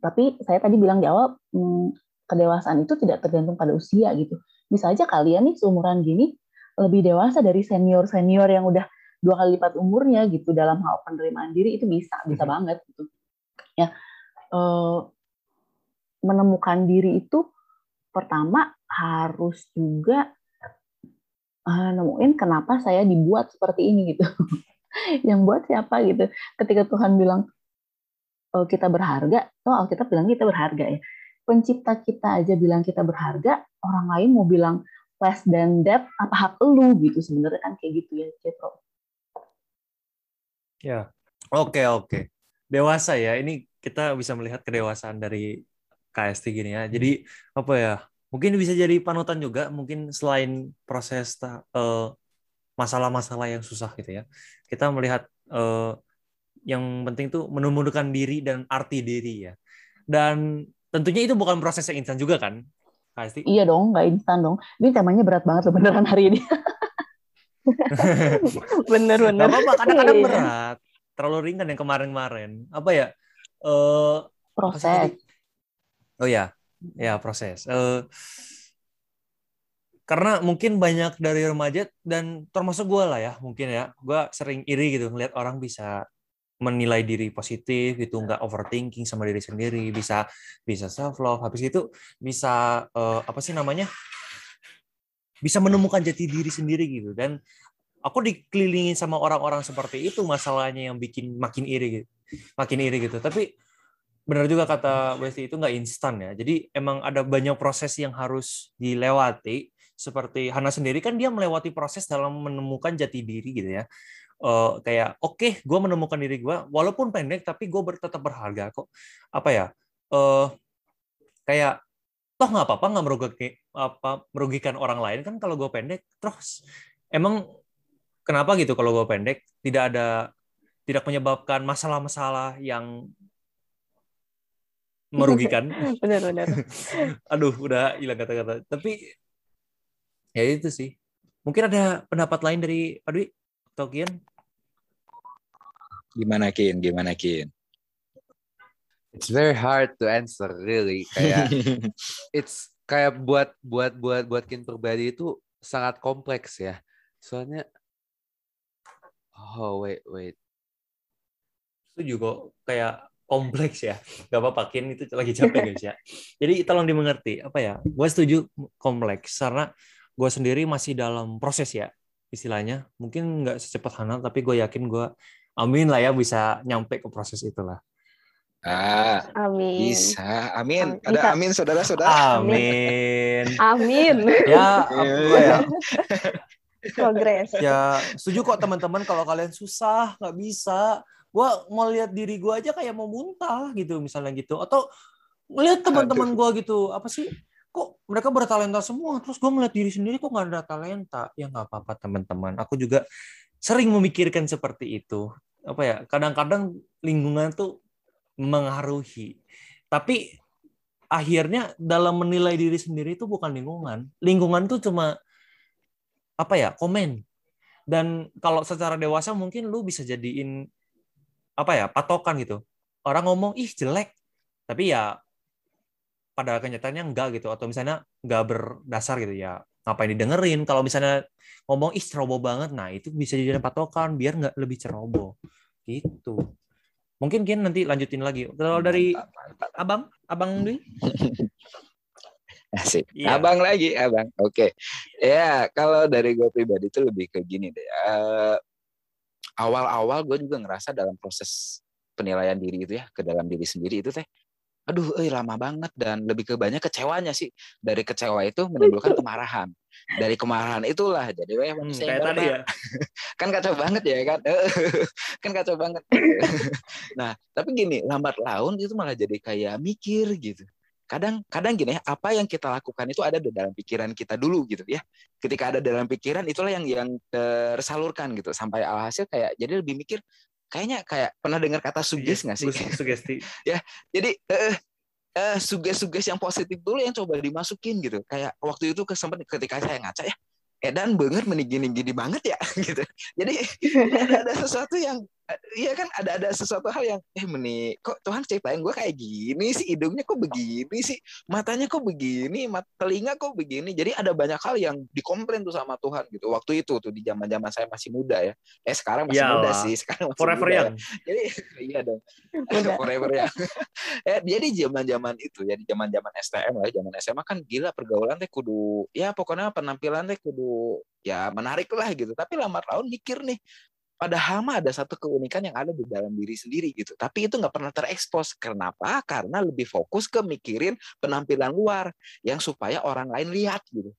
tapi saya tadi bilang hmm, kedewasaan itu tidak tergantung pada usia gitu. Bisa aja kalian nih seumuran gini lebih dewasa dari senior-senior yang udah dua kali lipat umurnya gitu dalam hal penerimaan diri itu bisa bisa mm-hmm. banget gitu ya uh, menemukan diri itu pertama harus juga uh, nemuin kenapa saya dibuat seperti ini gitu. <laughs> yang buat siapa gitu. Ketika Tuhan bilang uh, kita berharga, toh Alkitab bilang kita berharga ya. Pencipta kita aja bilang kita berharga, orang lain mau bilang less than that, apa hak lu gitu sebenarnya kan kayak gitu ya, Cetro. Ya, oke okay, oke. Okay. Dewasa ya, ini kita bisa melihat kedewasaan dari KST gini ya. Jadi apa ya? Mungkin bisa jadi panutan juga. Mungkin selain proses masalah masalah-masalah yang susah gitu ya, kita melihat Eh, yang penting tuh menemukan diri dan arti diri ya. Dan tentunya itu bukan proses yang instan juga kan, pasti. Iya dong, nggak instan dong. Ini temanya berat banget loh beneran hari ini. <laughs> bener bener. Gak apa-apa, kadang-kadang Iya. berat. Terlalu ringan yang kemarin-kemarin. Apa ya? Eh apa tadi? Proses. Oh ya, ya proses. Eh, karena mungkin banyak dari remaja dan termasuk gue lah ya, mungkin ya, gue sering iri gitu ngeliat orang bisa menilai diri positif gitu, nggak overthinking sama diri sendiri, bisa bisa self love, habis itu bisa eh, apa sih namanya, bisa menemukan jati diri sendiri gitu. Dan aku dikelilingin sama orang-orang seperti itu, masalahnya yang bikin makin iri gitu, makin iri gitu. Tapi benar juga kata Westi itu nggak instan ya. Jadi emang ada banyak proses yang harus dilewati. Seperti Hana sendiri kan dia melewati proses dalam menemukan jati diri gitu ya. Eh, kayak oke, gue menemukan diri gue, walaupun pendek tapi gue ber, tetap berharga kok. Apa ya? Eh, kayak toh nggak apa-apa nggak merugikan apa merugikan orang lain kan kalau gue pendek. Terus emang kenapa gitu kalau gue pendek tidak ada tidak menyebabkan masalah-masalah yang merugikan. <laughs> bener <laughs> Aduh, udah hilang kata-kata. Tapi ya itu sih. Mungkin ada pendapat lain dari Pak Dwi atau Kian? Gimana Kin? Gimana Kin? It's very hard to answer really. Kayak <laughs> it's kayak buat buat buat buat kin pribadi itu sangat kompleks ya. Soalnya oh wait wait. Setuju kok kayak kompleks ya. Gak apa-apa, Kian itu lagi capek guys ya. <laughs> Jadi tolong dimengerti. Apa ya? Gue setuju kompleks karena gue sendiri masih dalam proses ya istilahnya. Mungkin nggak secepat Hana, tapi gue yakin gue amin lah ya bisa nyampe ke proses itulah. Ah, amin bisa. Amin. Am- Ada bisa. amin saudara-saudara. Amin. amin ya, apa ya? progres ya setuju kok teman-teman kalau kalian susah nggak bisa gue mau lihat diri gue aja kayak mau muntah gitu misalnya gitu atau ngeliat teman-teman gue gitu apa sih kok mereka bertalenta semua? Terus gue melihat diri sendiri kok nggak ada talenta? Ya nggak apa-apa teman-teman. Aku juga sering memikirkan seperti itu. Apa ya kadang-kadang lingkungan tuh mengaruhi tapi akhirnya dalam menilai diri sendiri itu bukan lingkungan. Lingkungan tuh cuma apa ya komen. Dan kalau secara dewasa mungkin lu bisa jadiin apa ya patokan gitu. Orang ngomong ih jelek. Tapi ya pada kenyataannya enggak gitu atau misalnya enggak berdasar gitu ya ngapain didengerin kalau misalnya ngomong ih ceroboh banget nah itu bisa jadi patokan biar nggak lebih ceroboh gitu mungkin Kian nanti lanjutin lagi kalau dari abang abang Dwi <laughs> Asik. Iya. Abang lagi, abang. Oke. Ya, kalau dari gue pribadi itu lebih ke gini deh. Eh, awal-awal gue juga ngerasa dalam proses penilaian diri itu ya, ke dalam diri sendiri itu teh, aduh, eh lama banget dan lebih ke banyak kecewanya sih. Dari kecewa itu menimbulkan kemarahan. Dari kemarahan itulah jadi weh Hmm, kayak tadi ya. <laughs> Kan kacau banget ya kan? <laughs> Kan kacau banget. <laughs> Nah tapi gini lambat laun itu malah jadi kayak mikir gitu. Kadang kadang gini ya apa yang kita lakukan itu ada di dalam pikiran kita dulu gitu ya. Ketika ada dalam pikiran itulah yang yang tersalurkan gitu. Sampai alhasil kayak jadi lebih mikir kayaknya kayak pernah dengar kata sugesti nggak sih? sugesti. <laughs> Jadi eh, eh, suges-suges yang positif dulu yang coba dimasukin gitu. Kayak waktu itu kesempet ketika saya ngaca ya edan banget meni gini gini banget ya <laughs> gitu. Jadi ada, ada sesuatu yang iya kan ada ada sesuatu hal yang eh meni kok Tuhan ciptain gue kayak gini sih? Hidungnya kok begini sih? Matanya kok begini? Mat, telinga kok begini? Jadi ada banyak hal yang dikomplain tuh sama Tuhan gitu. Waktu itu tuh di zaman zaman saya masih muda ya. Eh sekarang masih muda Iyalah. sih sekarang masih forever muda ya. young. Jadi <laughs> iya dong. Muda. <laughs> forever ya <laughs> eh, jadi zaman zaman itu ya di zaman zaman STM lah zaman SMA kan gila pergaulan teh kudu ya pokoknya penampilan teh kudu ya menarik lah gitu. Tapi lambat laun mikir nih padahal mah ada satu keunikan yang ada di dalam diri sendiri gitu tapi itu nggak pernah terekspos kenapa karena lebih fokus ke mikirin penampilan luar yang supaya orang lain lihat gitu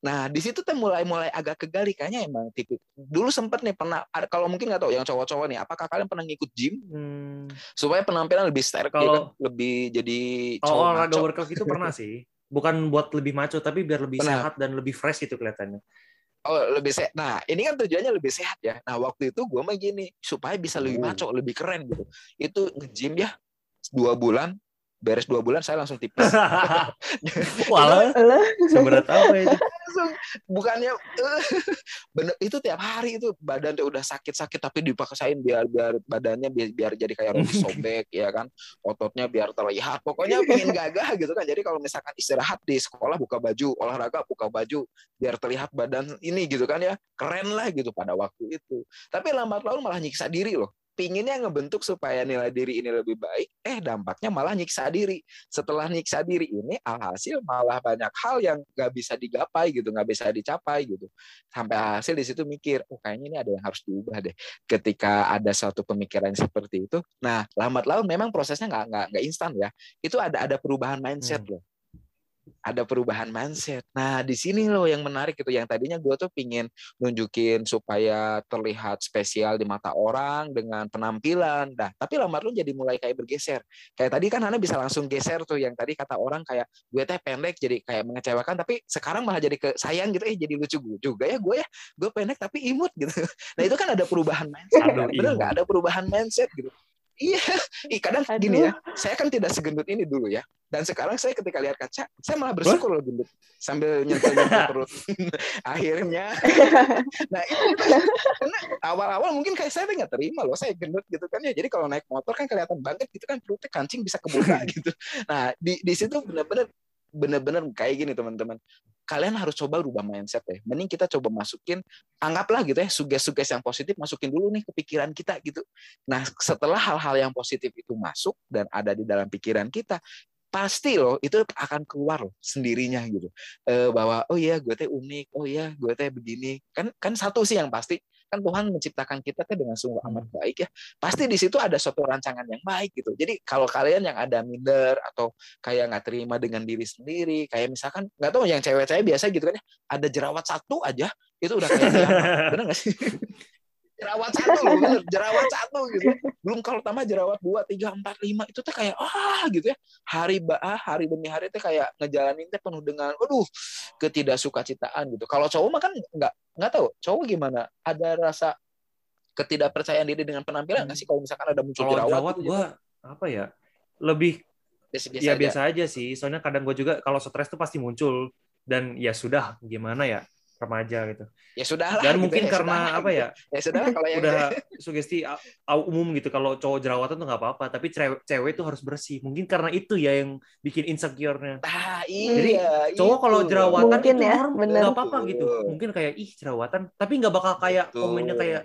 Nah, di situ tuh mulai mulai agak kegali kayaknya emang tipik. Dulu sempet nih pernah kalau mungkin nggak tahu yang cowok-cowok nih, apakah kalian pernah ngikut gym Hmm, supaya penampilan lebih sterk ya Kalau- kan? lebih jadi cowok olahraga maco. workout itu pernah sih bukan buat lebih maco tapi biar lebih Pernah. sehat dan lebih fresh gitu kelihatannya Oh lebih sehat. Nah ini kan tujuannya lebih sehat ya. Nah waktu itu gue mah gini supaya bisa lebih Oh. maco, lebih keren gitu. Itu nge-gym ya dua bulan, beres dua bulan saya langsung tipes. <laughs> Walah, Lah, seberat apa itu? Langsung. Bukannya eh, <laughs> bener itu tiap hari itu badan tuh udah sakit-sakit tapi dipaksain biar biar badannya biar, biar jadi kayak roti <laughs> sobek ya kan. Ototnya biar terlihat pokoknya pengen <laughs> gagah gitu kan. Jadi kalau misalkan istirahat di sekolah buka baju olahraga buka baju biar terlihat badan ini gitu kan ya. Keren lah gitu pada waktu itu. Tapi lambat laun malah nyiksa diri loh pinginnya ngebentuk supaya nilai diri ini lebih baik eh dampaknya malah nyiksa diri. Setelah nyiksa diri ini alhasil malah banyak hal yang nggak bisa digapai gitu nggak bisa dicapai gitu. Sampai hasil di situ mikir oh kayaknya ini ada yang harus diubah deh. Ketika ada suatu pemikiran seperti itu nah lambat laun memang prosesnya nggak nggak nggak instan ya. Itu ada ada perubahan mindset loh ada perubahan mindset. Nah, di sini loh yang menarik itu. Yang tadinya gue tuh pingin nunjukin supaya terlihat spesial di mata orang dengan penampilan. Nah, tapi lambat lu jadi mulai kayak bergeser. Kayak tadi kan Hana bisa langsung geser tuh yang tadi kata orang kayak gue teh pendek jadi kayak mengecewakan tapi sekarang malah jadi ke sayang gitu eh jadi lucu juga ya gue ya gue pendek tapi imut gitu <laughs> nah itu kan ada perubahan mindset Aduh, kan? bener nggak ada perubahan mindset gitu iya. Ih, kadang gini Aduh. ya saya kan tidak segendut ini dulu ya. Dan sekarang saya ketika lihat kaca saya malah bersyukur loh gendut. Sambil nyentuh nyentuh <laughs> perut. Akhirnya. <laughs> Nah itu karena awal-awal mungkin kayak saya nggak terima loh saya gendut gitu kan ya. Jadi kalau naik motor kan kelihatan banget gitu kan perutnya kancing bisa kebuka <laughs> gitu. Nah di di situ benar-benar benar-benar kayak gini teman-teman. Kalian harus coba rubah mindset ya mending kita coba masukin anggaplah gitu ya suges-suges yang positif masukin dulu nih ke pikiran kita gitu. Nah setelah hal-hal yang positif itu masuk dan ada di dalam pikiran kita pasti loh itu akan keluar loh sendirinya gitu. Eh, bahwa oh iya gue teh unik oh iya gue teh begini. Kan kan satu sih yang pasti kan Tuhan menciptakan kita teh dengan sungguh amat baik ya. Pasti di situ ada suatu rancangan yang baik gitu. Jadi kalau kalian yang ada minder atau kayak nggak terima dengan diri sendiri kayak misalkan nggak tahu yang cewek-cewek biasa gitu kan ya ada jerawat satu aja itu udah kayak <laughs> bener nggak sih jerawat satu loh <laughs> bener jerawat satu gitu belum kalau tambah jerawat dua tiga empat lima itu tuh kayak ah gitu ya hari ba ah, hari demi hari tuh kayak ngejalanin teh penuh dengan aduh ketidaksukacitaaan gitu kalau cowok mah kan nggak nggak tahu cowok gimana ada rasa ketidakpercayaan diri dengan penampilan nggak sih kalau misalkan ada muncul Kalau jerawat jerawat gitu, gue apa ya? Lebih biasa-biasa ya aja. biasa aja sih. Soalnya kadang gue juga kalau stres tuh pasti muncul dan ya sudah gimana ya remaja gitu. ya sudah lah Dan gitu mungkin ya, karena sudahlah, apa gitu. ya? ya sudah <laughs> kalau yang udah <laughs> sugesti umum gitu kalau cowok jerawatan tuh nggak apa-apa tapi cewek cewek tuh harus bersih mungkin karena itu ya yang bikin insecure-nya ah, Jadi, iya, cowok kalau itu. jerawatan Mungkin itu ya, nggak apa-apa gitu mungkin kayak ih jerawatan tapi nggak bakal kayak Betul. komennya kayak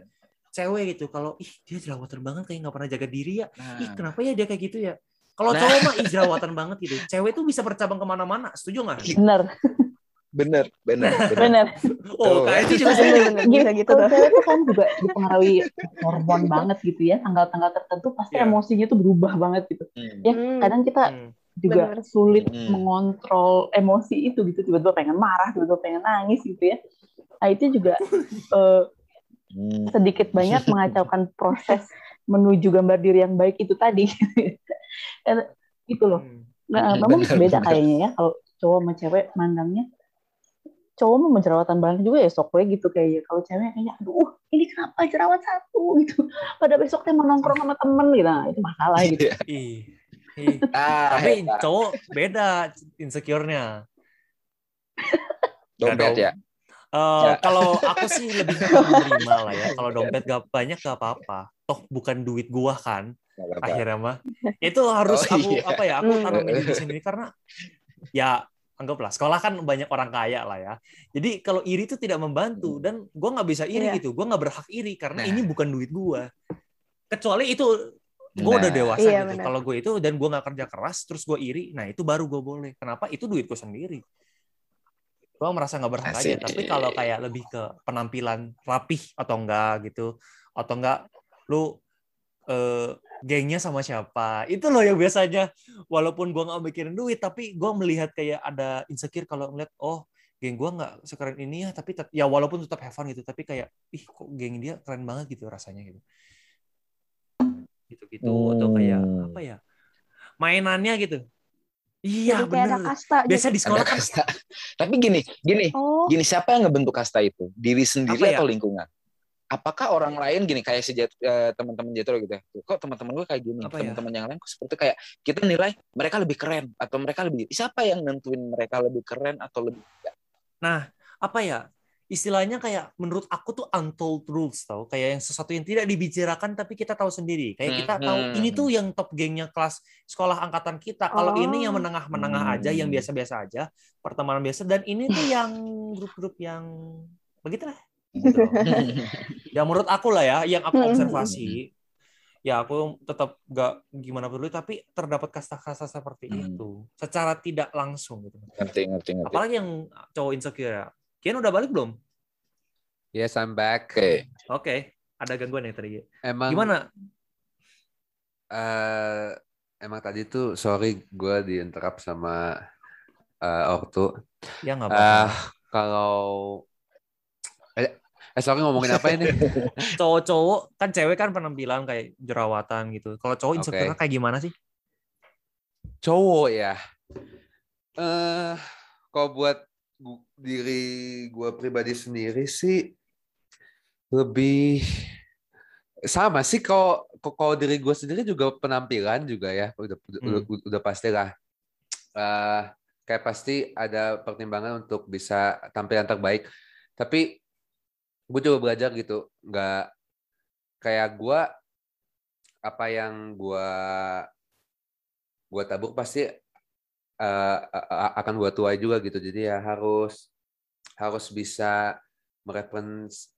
cewek gitu kalau ih dia jerawatan banget kayak nggak pernah jaga diri ya Nah, ih kenapa ya dia kayak gitu ya kalau Nah. cowok mah ih jerawatan banget gitu cewek tuh bisa bercabang ke mana-mana setuju nggak Bener, <laughs> bener bener <laughs> bener bener. <laughs> oh kayak itu juga gitu Kalau tuh. cewek tuh kan juga dipengaruhi hormon banget gitu ya. Tanggal-tanggal tertentu pasti Iya. emosinya tuh berubah banget gitu. Hmm. Ya Hmm. kadang kita Hmm. juga Bener. sulit Hmm. mengontrol emosi itu gitu. Tiba-tiba pengen marah, tiba-tiba pengen nangis gitu ya. Nah itu juga eh, Hmm. sedikit banyak <laughs> mengacaukan proses menuju gambar diri yang baik itu tadi. Dan gitu loh. Hmm. Nah, memang benar, beda kayaknya ya kalau cowok sama cewek mandangnya. Cowok mau jerawatan banget juga ya sok gitu kayaknya. Kalau cewek kayaknya aduh ini kenapa jerawat satu <laughs> gitu. Pada besoknya mau nongkrong sama temen gitu. Nah, itu masalah gitu. Iya. Ah, tapi cowok beda insecure-nya <laughs> dompet dong. ya Eh, Ya. kalau aku sih lebih menerima lah ya. Kalau dompet gak banyak gak apa-apa. Toh bukan duit gua kan. Akhirnya mah. Itu harus Oh, aku iya. apa ya? Aku Hmm. taruh di sendiri karena ya anggaplah sekolah kan banyak orang kaya lah ya. Jadi kalau iri itu tidak membantu dan gua nggak bisa iri Iya. gitu. Gua nggak berhak iri karena Nah. ini bukan duit gua. Kecuali itu gue udah Nah. dewasa Iya, gitu. Kalau gue itu dan gue nggak kerja keras, terus gue iri, nah itu baru gue boleh. Kenapa? Itu duit gue sendiri. Gue merasa nggak berhak aja. Asik. Tapi kalau kayak lebih ke penampilan rapih atau enggak gitu, atau enggak lu eh, gengnya sama siapa? Itu loh yang biasanya walaupun gue nggak mikirin duit, tapi gue melihat kayak ada insecure kalau ngeliat oh geng gue nggak sekeren ini ya, tapi ya walaupun tetap have fun gitu, tapi kayak ih kok geng dia keren banget gitu rasanya gitu gitu-gitu atau kayak Hmm. apa ya mainannya gitu Iya Jadi bener. kasta Biasa gitu. di sekolah Ada kan kasta. Tapi gini, gini, Oh, gini siapa yang ngebentuk kasta itu? Diri sendiri Apa ya? atau lingkungan? Apakah orang lain gini kayak si eh, teman-teman Jetro gitu ya? Kok teman-teman gue kayak gini? Ya? Teman-teman yang lain kok seperti kayak kita nilai mereka lebih keren atau mereka lebih siapa yang nentuin mereka lebih keren atau lebih apa ya? Istilahnya kayak menurut aku tuh untold rules tau, kayak yang sesuatu yang tidak dibicarakan tapi kita tahu sendiri. Kayak kita tahu Mhm. ini tuh yang top gengnya kelas sekolah angkatan kita. Kalau ini yang Oh. menengah-menengah aja, yang Hmm. biasa-biasa aja, pertemanan biasa dan ini tuh yang grup-grup yang begitu lah. Gitu <laughs> ya menurut aku lah ya yang aku observasi ya aku tetap gak gimana peduli tapi terdapat kasta-kasta seperti Hmm. itu secara tidak langsung gitu ngerti ngerti ngerti. apalagi yang cowok insecure ya Kian udah balik belum Yes, I'm back. Oke. oke ada gangguan yang tadi Emang gimana eh, emang tadi tuh sorry gue diinterrupt sama eh, ortu. ya nggak Ah, apa-apa kalau eh, sorry ngomongin apa ini? <laughs> cowok-cowok kan cewek kan penampilan kayak jerawatan gitu kalau cowok insecure Oke. kayak gimana sih Cowok ya. Eh, kalau buat diri gue pribadi sendiri sih lebih sama sih kalau kalau diri gue sendiri juga penampilan juga ya udah udah, Hmm. udah, udah pasti lah Eh, kayak pasti ada pertimbangan untuk bisa tampil yang terbaik tapi gue coba belajar gitu nggak kayak gue apa yang gue gue tabur pasti a- akan gue tuai juga gitu. Jadi ya harus harus bisa merepens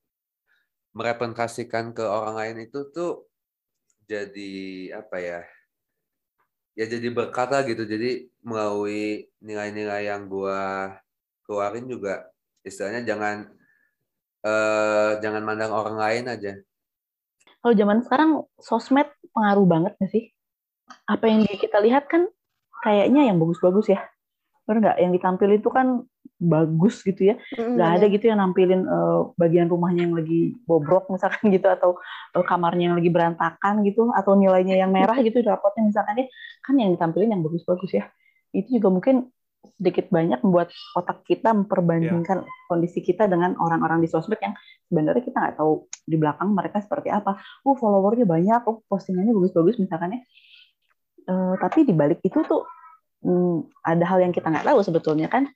merepresentasikan ke orang lain itu tuh jadi apa ya ya jadi berkata gitu. Jadi melalui nilai-nilai yang gua keluarin juga istilahnya jangan eh jangan mandang orang lain aja Kalau zaman sekarang sosmed pengaruh banget nggak sih? Apa yang kita lihat kan kayaknya yang bagus-bagus ya. Benar nggak? Yang ditampilin itu kan bagus gitu ya. mm, Nggak ada gitu yang nampilin eh, bagian rumahnya yang lagi bobrok misalkan <laughs> gitu atau eh, kamarnya yang lagi berantakan gitu atau nilainya yang merah gitu rapotnya misalkan ya kan yang ditampilin yang bagus-bagus ya. Itu juga mungkin sedikit banyak membuat otak kita memperbandingkan kondisi kita dengan orang-orang di sosmed yang sebenarnya kita nggak tahu di belakang mereka seperti apa. Uh, followernya banyak, oh postingannya bagus-bagus misalkan ya. Eh, tapi di balik itu tuh hmm, ada hal yang kita nggak tahu sebetulnya kan.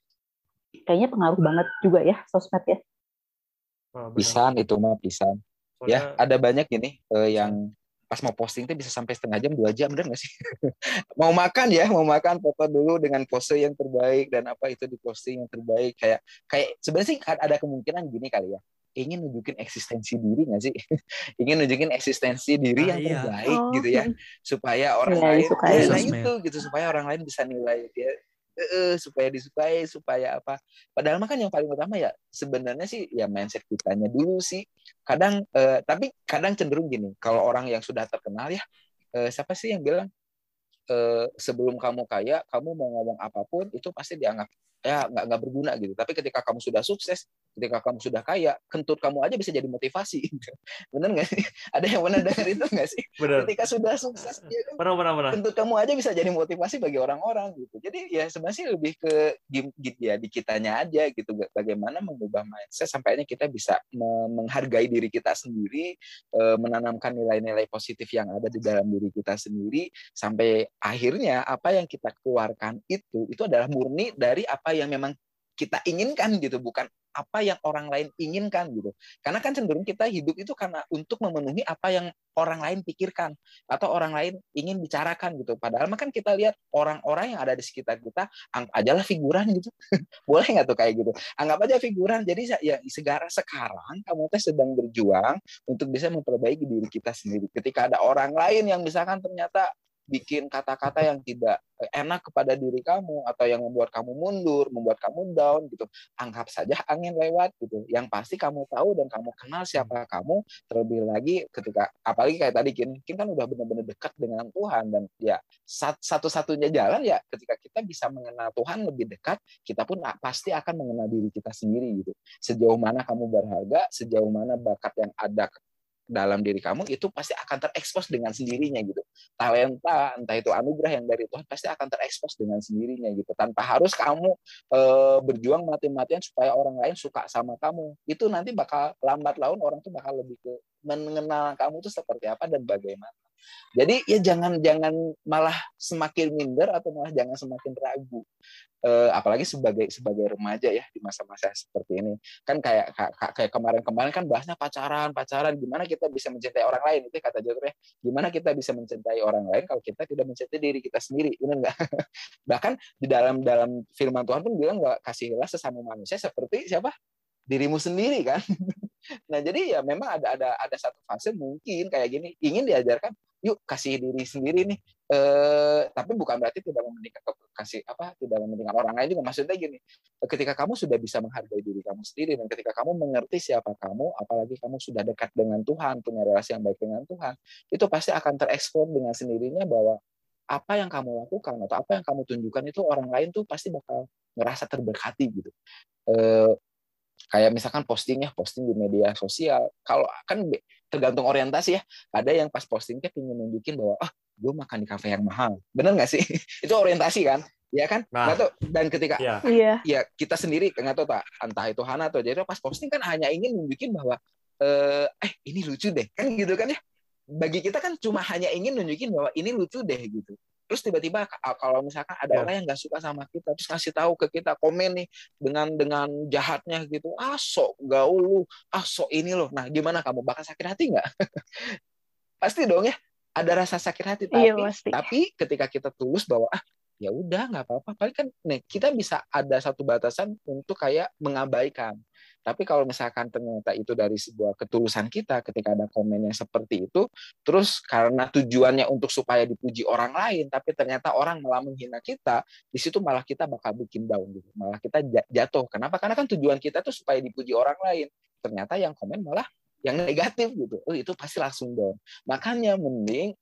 Kayaknya pengaruh banget juga ya sosmed ya. Oh. Pisan itu mah pisan. Ya, ada banyak ini eh, yang pas mau posting tuh bisa sampai setengah jam dua jam bener nggak sih? <laughs> Mau makan ya mau makan foto dulu dengan pose yang terbaik dan apa itu di posting yang terbaik. Kayak kayak sebenarnya sih ada kemungkinan gini kali ya. Ingin nunjukin eksistensi diri nggak sih? <laughs> Ingin nunjukin eksistensi diri Ah, yang iya. terbaik Oh, gitu ya. Supaya orang Iya, lain disukai. ya, nah itu gitu supaya orang lain bisa nilai dia. Eh, supaya disukai supaya apa. Padahal mah kan yang paling utama ya sebenarnya sih ya mindset kitanya dulu sih kadang eh, tapi kadang cenderung gini kalau orang yang sudah terkenal ya eh, siapa sih yang bilang eh, sebelum kamu kaya kamu mau ngomong apa pun itu pasti dianggap ya nggak nggak berguna gitu. Tapi ketika kamu sudah sukses ketika kamu sudah kaya kentut kamu aja bisa jadi motivasi. <laughs> Bener nggak sih? Ada yang pernah dengar itu nggak sih? Benar ketika sudah sukses ya kan? Pernah pernah kentut kamu aja bisa jadi motivasi bagi orang-orang gitu. Jadi ya sebenarnya lebih ke gitu ya di kitanya aja gitu. Bagaimana mengubah mindset sampai akhirnya kita bisa me- menghargai diri kita sendiri, eh, menanamkan nilai-nilai positif yang ada di dalam diri kita sendiri sampai akhirnya apa yang kita keluarkan itu itu adalah murni dari apa yang memang kita inginkan gitu bukan apa yang orang lain inginkan gitu. Karena kan cenderung kita hidup itu karena untuk memenuhi apa yang orang lain pikirkan atau orang lain ingin bicarakan gitu. Padahal kan kita lihat orang-orang yang ada di sekitar kita, anggap aja lah figuran gitu. <laughs> Boleh nggak tuh kayak gitu? Anggap aja figuran. Jadi ya segara sekarang kamu teh sedang berjuang untuk bisa memperbaiki diri kita sendiri. Ketika ada orang lain yang misalkan ternyata bikin kata-kata yang tidak enak kepada diri kamu atau yang membuat kamu mundur, membuat kamu down gitu. Anggap saja angin lewat gitu. Yang pasti kamu tahu dan kamu kenal siapa kamu, terlebih lagi ketika apalagi kayak tadi Kin, Kin kan udah benar-benar dekat dengan Tuhan dan ya sat- satu-satunya jalan ya ketika kita bisa mengenal Tuhan lebih dekat, kita pun pasti akan mengenal diri kita sendiri gitu. Sejauh mana kamu berharga, sejauh mana bakat yang ada dalam diri kamu itu pasti akan terekspos dengan sendirinya gitu. Talenta entah itu anugerah yang dari Tuhan pasti akan terekspos dengan sendirinya gitu. Tanpa harus kamu e, berjuang mati-matian supaya orang lain suka sama kamu. Itu nanti bakal lambat laun orang tuh bakal lebih ke mengenal kamu tuh seperti apa dan bagaimana. Jadi ya jangan jangan malah semakin minder atau malah jangan semakin ragu. Uh, apalagi sebagai sebagai remaja ya di masa-masa seperti ini. Kan kayak kayak kemarin-kemarin kan bahasnya pacaran pacaran. Gimana kita bisa mencintai orang lain? Itu kata Jotter ya. Gimana kita bisa mencintai orang lain kalau kita tidak mencintai diri kita sendiri? Ini enggak <laughs> bahkan di dalam dalam firman Tuhan pun bilang nggak kasihlah sesama manusia seperti siapa? Dirimu sendiri kan? <laughs> Nah jadi ya memang ada ada ada satu fase mungkin kayak gini. Ingin diajarkan yuk kasih diri sendiri nih. Eh, tapi bukan berarti tidak mementingkan kasih apa tidak mementingkan orang lain juga. Maksudnya gini ketika kamu sudah bisa menghargai diri kamu sendiri dan ketika kamu mengerti siapa kamu apalagi kamu sudah dekat dengan Tuhan punya relasi yang baik dengan Tuhan itu pasti akan terekspor dengan sendirinya bahwa apa yang kamu lakukan atau apa yang kamu tunjukkan itu orang lain tuh pasti bakal ngerasa terberkati gitu. Eh, kayak misalkan posting ya posting di media sosial. Kalau kan tergantung orientasi ya. Ada yang pas postingnya ingin nunjukin bahwa ah oh, gue makan di kafe yang mahal. Bener nggak sih? <laughs> Itu orientasi kan? Ya kan? Nah, tahu. Dan ketika iya. iya. ya kita sendiri nggak tahu tak entah itu Hana atau jadi pas posting kan hanya ingin nunjukin bahwa eh, eh ini lucu deh. Kan gitu kan ya? Bagi kita kan cuma hanya ingin nunjukin bahwa ini lucu deh gitu terus tiba-tiba kalau misalkan ada ya. orang yang nggak suka sama kita terus ngasih tahu ke kita komen nih dengan dengan jahatnya gitu ah sok gaul lu ah sok ini loh. Nah gimana kamu bakal sakit hati nggak? <laughs> Pasti dong ya ada rasa sakit hati iya, tapi iya, tapi ketika kita tulus bahwa ah ya udah nggak apa-apa. Paling kan nih kita bisa ada satu batasan untuk kayak mengabaikan tapi kalau misalkan ternyata itu dari sebuah ketulusan kita ketika ada komennya seperti itu, terus karena tujuannya untuk supaya dipuji orang lain, tapi ternyata orang malah menghina kita, di situ malah kita bakal bikin down gitu. Malah kita jatuh. Kenapa? Karena kan tujuan kita tuh supaya dipuji orang lain. Ternyata yang komen malah yang negatif gitu. Oh, itu pasti langsung down. Makanya mending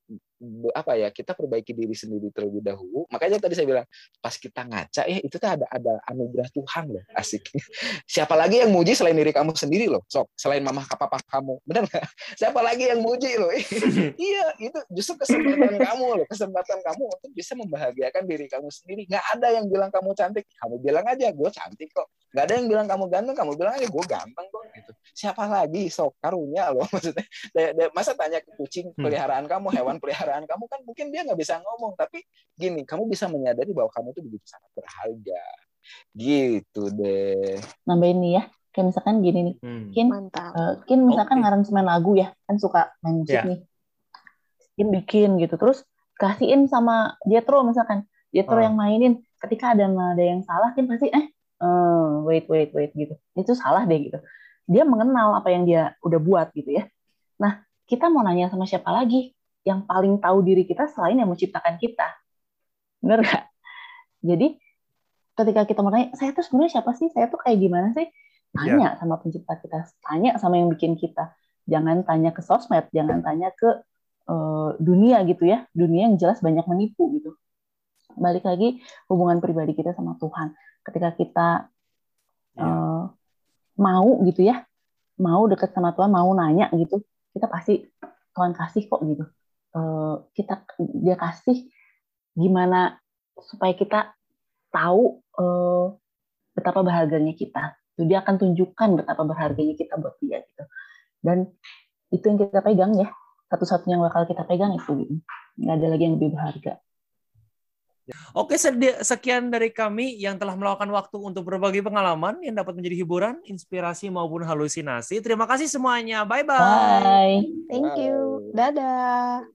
apa ya kita perbaiki diri sendiri terlebih dahulu. Makanya tadi saya bilang pas kita ngaca ya itu tuh ada ada anugerah Tuhan loh asik. <laughs> Siapa lagi yang muji selain diri kamu sendiri loh sok? Selain mama papa kamu benar nggak? <laughs> Siapa lagi yang muji loh? <laughs> Iya itu justru kesempatan kamu loh kesempatan kamu untuk bisa membahagiakan diri kamu sendiri. Nggak ada yang bilang kamu cantik kamu bilang aja gue cantik kok. Nggak ada yang bilang kamu ganteng kamu bilang aja gue ganteng kok gitu. Siapa lagi sok? Karunya loh maksudnya. Masa tanya ke kucing hmm. peliharaan kamu hewan peliharaan peliharaan kamu kan mungkin dia nggak bisa ngomong. Tapi gini kamu bisa menyadari bahwa kamu tuh begitu sangat berharga. Gitu deh. Nambahin nih ya kayak misalkan gini nih. Hmm. Kin uh, Kin misalkan okay. ngaransemen lagu ya kan suka main musik yeah. nih. Kin bikin gitu terus kasihin sama Jetro misalkan. Jetro oh. yang mainin ketika ada nada yang salah Kin pasti eh uh, wait wait wait gitu. Itu salah deh gitu. Dia mengenal apa yang dia udah buat gitu ya. Nah kita mau nanya sama siapa lagi yang paling tahu diri kita selain yang menciptakan kita. Benar nggak? Jadi ketika kita mau tanya, saya tuh sebenarnya siapa sih? Saya tuh kayak gimana sih? Tanya yeah. sama pencipta kita, tanya sama yang bikin kita. Jangan tanya ke sosmed, jangan tanya ke uh, dunia gitu ya. Dunia yang jelas banyak menipu gitu. Balik lagi hubungan pribadi kita sama Tuhan. Ketika kita yeah. Iya. uh, mau gitu ya, mau deket sama Tuhan, mau nanya gitu, kita pasti Tuhan kasih kok gitu uh, kita dia kasih gimana supaya kita tahu uh, betapa berharganya kita. Itu dia akan tunjukkan betapa berharganya kita buat dia gitu. Dan itu yang kita pegang ya. Satu-satunya yang bakal kita pegang itu. Nggak ada lagi yang lebih berharga. Oke, sekian dari kami yang telah meluangkan waktu untuk berbagi pengalaman yang dapat menjadi hiburan, inspirasi maupun halusinasi. Terima kasih semuanya. Bye-bye. Bye. Thank you. Dadah.